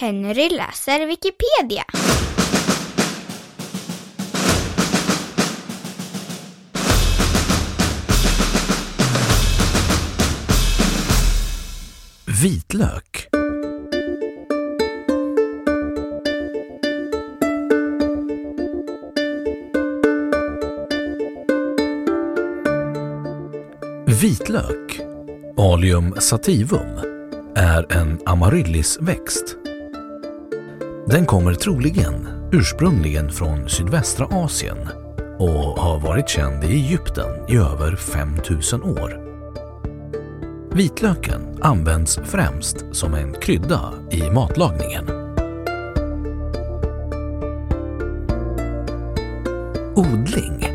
Henry läser Wikipedia. Vitlök. Vitlök, Allium sativum, är en amaryllisväxt. Den kommer troligen ursprungligen från sydvästra Asien och har varit känd i Egypten i över 5000 år. Vitlöken används främst som en krydda i matlagningen. Odling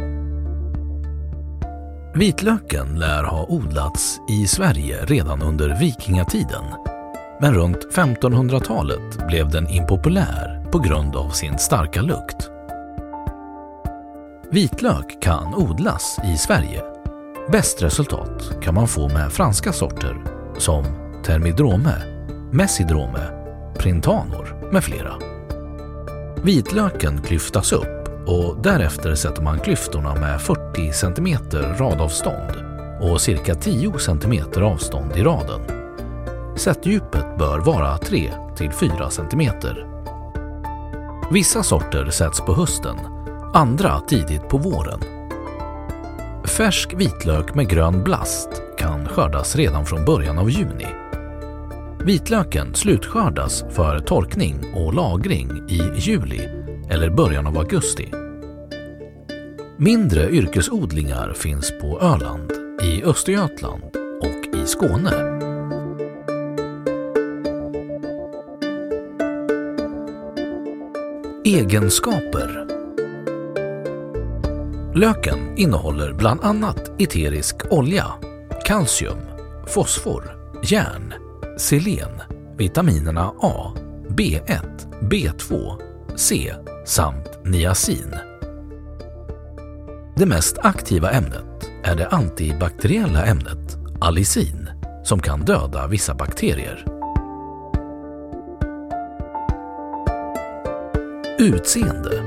Vitlöken lär ha odlats i Sverige redan under vikingatiden. Men runt 1500-talet blev den impopulär på grund av sin starka lukt. Vitlök kan odlas i Sverige. Bäst resultat kan man få med franska sorter som termidrome, Messidrome, Printanor med flera. Vitlöken klyftas upp och därefter sätter man klyftorna med 40 cm radavstånd och cirka 10 cm avstånd i raden. Sättdjupet bör vara 3-4 cm. Vissa sorter sätts på hösten, andra tidigt på våren. Färsk vitlök med grön blast kan skördas redan från början av juni. Vitlöken slutskördas för torkning och lagring i juli eller början av augusti. Mindre yrkesodlingar finns på Öland, i Östergötland och i Skåne. Egenskaper Löken innehåller bland annat eterisk olja, kalcium, fosfor, järn, selen, vitaminerna A, B1, B2, C samt niacin. Det mest aktiva ämnet är det antibakteriella ämnet allicin som kan döda vissa bakterier. Utseende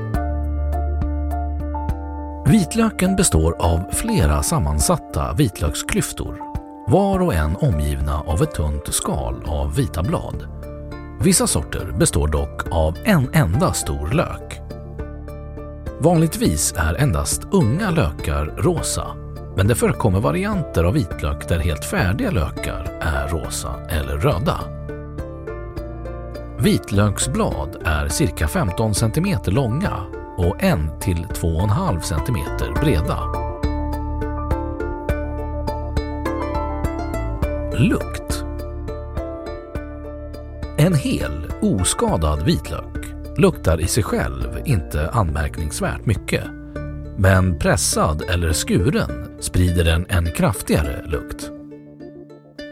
Vitlöken består av flera sammansatta vitlöksklyftor, var och en omgivna av ett tunt skal av vita blad. Vissa sorter består dock av en enda stor lök. Vanligtvis är endast unga lökar rosa, men det förekommer varianter av vitlök där helt färdiga lökar är rosa eller röda. Vitlöksblad är cirka 15 cm långa och 1 till 2,5 cm breda. Lukt En hel, oskadad vitlök luktar i sig själv inte anmärkningsvärt mycket. Men pressad eller skuren sprider den en kraftigare lukt.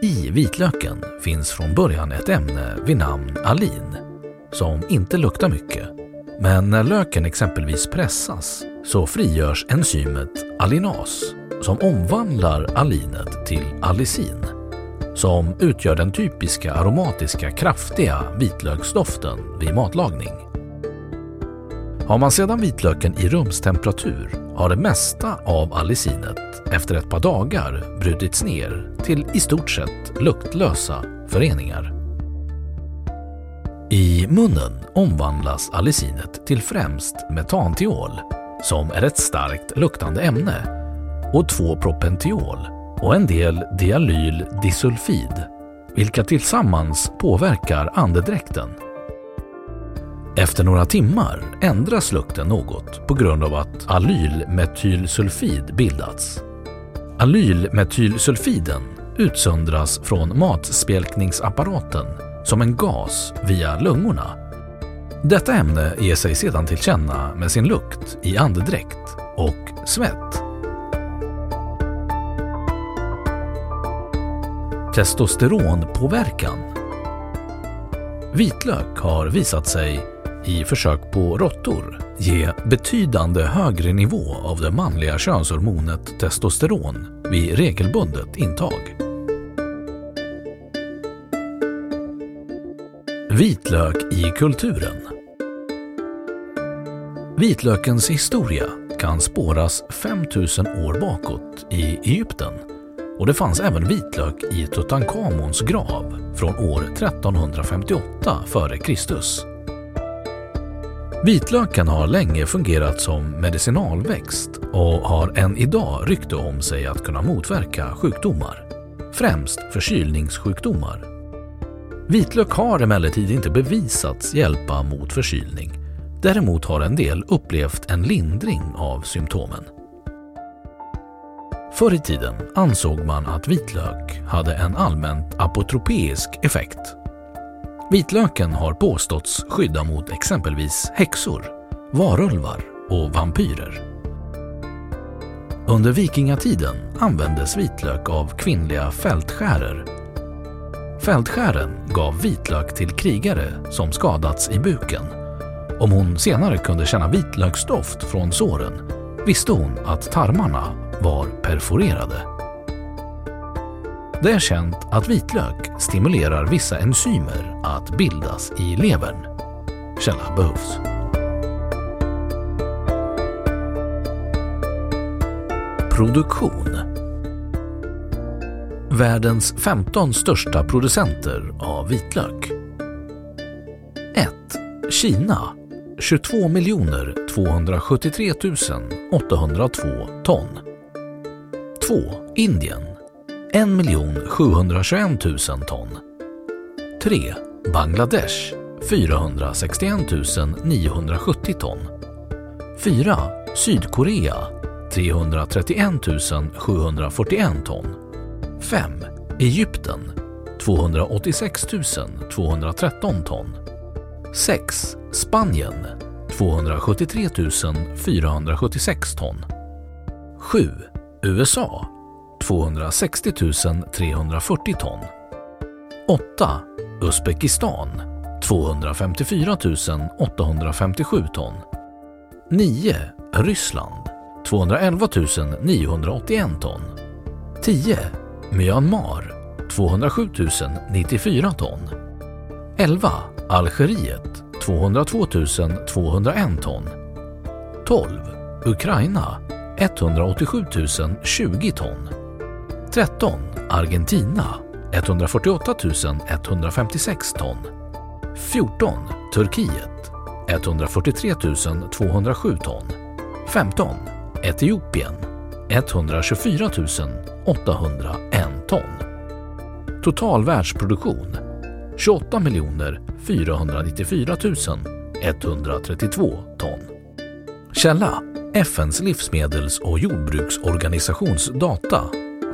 I vitlöken finns från början ett ämne vid namn alin som inte luktar mycket. Men när löken exempelvis pressas så frigörs enzymet alinas som omvandlar alinet till allicin som utgör den typiska aromatiska kraftiga vitlöksdoften vid matlagning. Har man sedan vitlöken i rumstemperatur har det mesta av allicinet efter ett par dagar brutits ner till i stort sett luktlösa föreningar. I munnen omvandlas allicinet till främst metantiol som är ett starkt luktande ämne och två propentiol och en del dialyldisulfid vilka tillsammans påverkar andedräkten. Efter några timmar ändras lukten något på grund av att alylmetylsulfid bildats. Alylmetylsulfiden utsöndras från matspjälkningsapparaten som en gas via lungorna. Detta ämne ger sig sedan till känna med sin lukt i andedräkt och svett. Testosteronpåverkan Vitlök har visat sig i försök på råttor ge betydande högre nivå av det manliga könshormonet testosteron vid regelbundet intag. Vitlök i kulturen Vitlökens historia kan spåras 5000 år bakåt i Egypten och det fanns även vitlök i Tutankhamons grav från år 1358 f.Kr. Vitlöken har länge fungerat som medicinalväxt och har än idag rykte om sig att kunna motverka sjukdomar, främst förkylningssjukdomar. Vitlök har emellertid inte bevisats hjälpa mot förkylning. Däremot har en del upplevt en lindring av symptomen. Förr i tiden ansåg man att vitlök hade en allmänt apotropeisk effekt. Vitlöken har påståtts skydda mot exempelvis häxor, varulvar och vampyrer. Under vikingatiden användes vitlök av kvinnliga fältskärer. Fältskären gav vitlök till krigare som skadats i buken. Om hon senare kunde känna vitlöksdoft från såren visste hon att tarmarna var perforerade. Det är känt att vitlök stimulerar vissa enzymer att bildas i levern. Källa behövs. Produktion Världens 15 största producenter av vitlök 1. Kina 22 273 802 ton 2. Indien 1 721 000 ton 3. Bangladesh 461 970 ton 4. Sydkorea 331 741 ton 5. Egypten 286 213 ton 6. Spanien 273 476 ton 7. USA 260 340 ton 8. Uzbekistan 254 857 ton 9. Ryssland 211 981 ton 10. Myanmar 207 094 ton 11. Algeriet 202 201 ton 12. Ukraina 187 020 ton 13. Argentina 148 156 ton 14. Turkiet 143 207 ton 15. Etiopien 124 801 ton Total världsproduktion 28 494 132 ton Källa FNs livsmedels och jordbruksorganisations data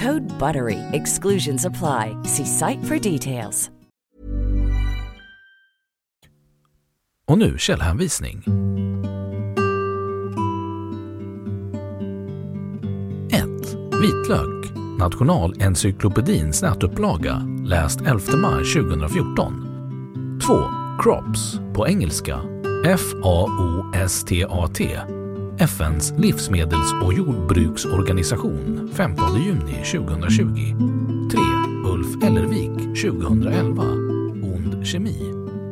Code BUTTERY. Exclusions apply. See site for details. Och nu källhänvisning. 1. Vitlök. Nationalencyklopedins nätupplaga. Läst 11 maj 2014. 2. Crops. På engelska. F-A-O-S-T-A-T. FNs livsmedels och jordbruksorganisation 15 juni 2020. 3. Ulf Ellervik 2011. Ond kemi.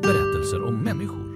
Berättelser om människor,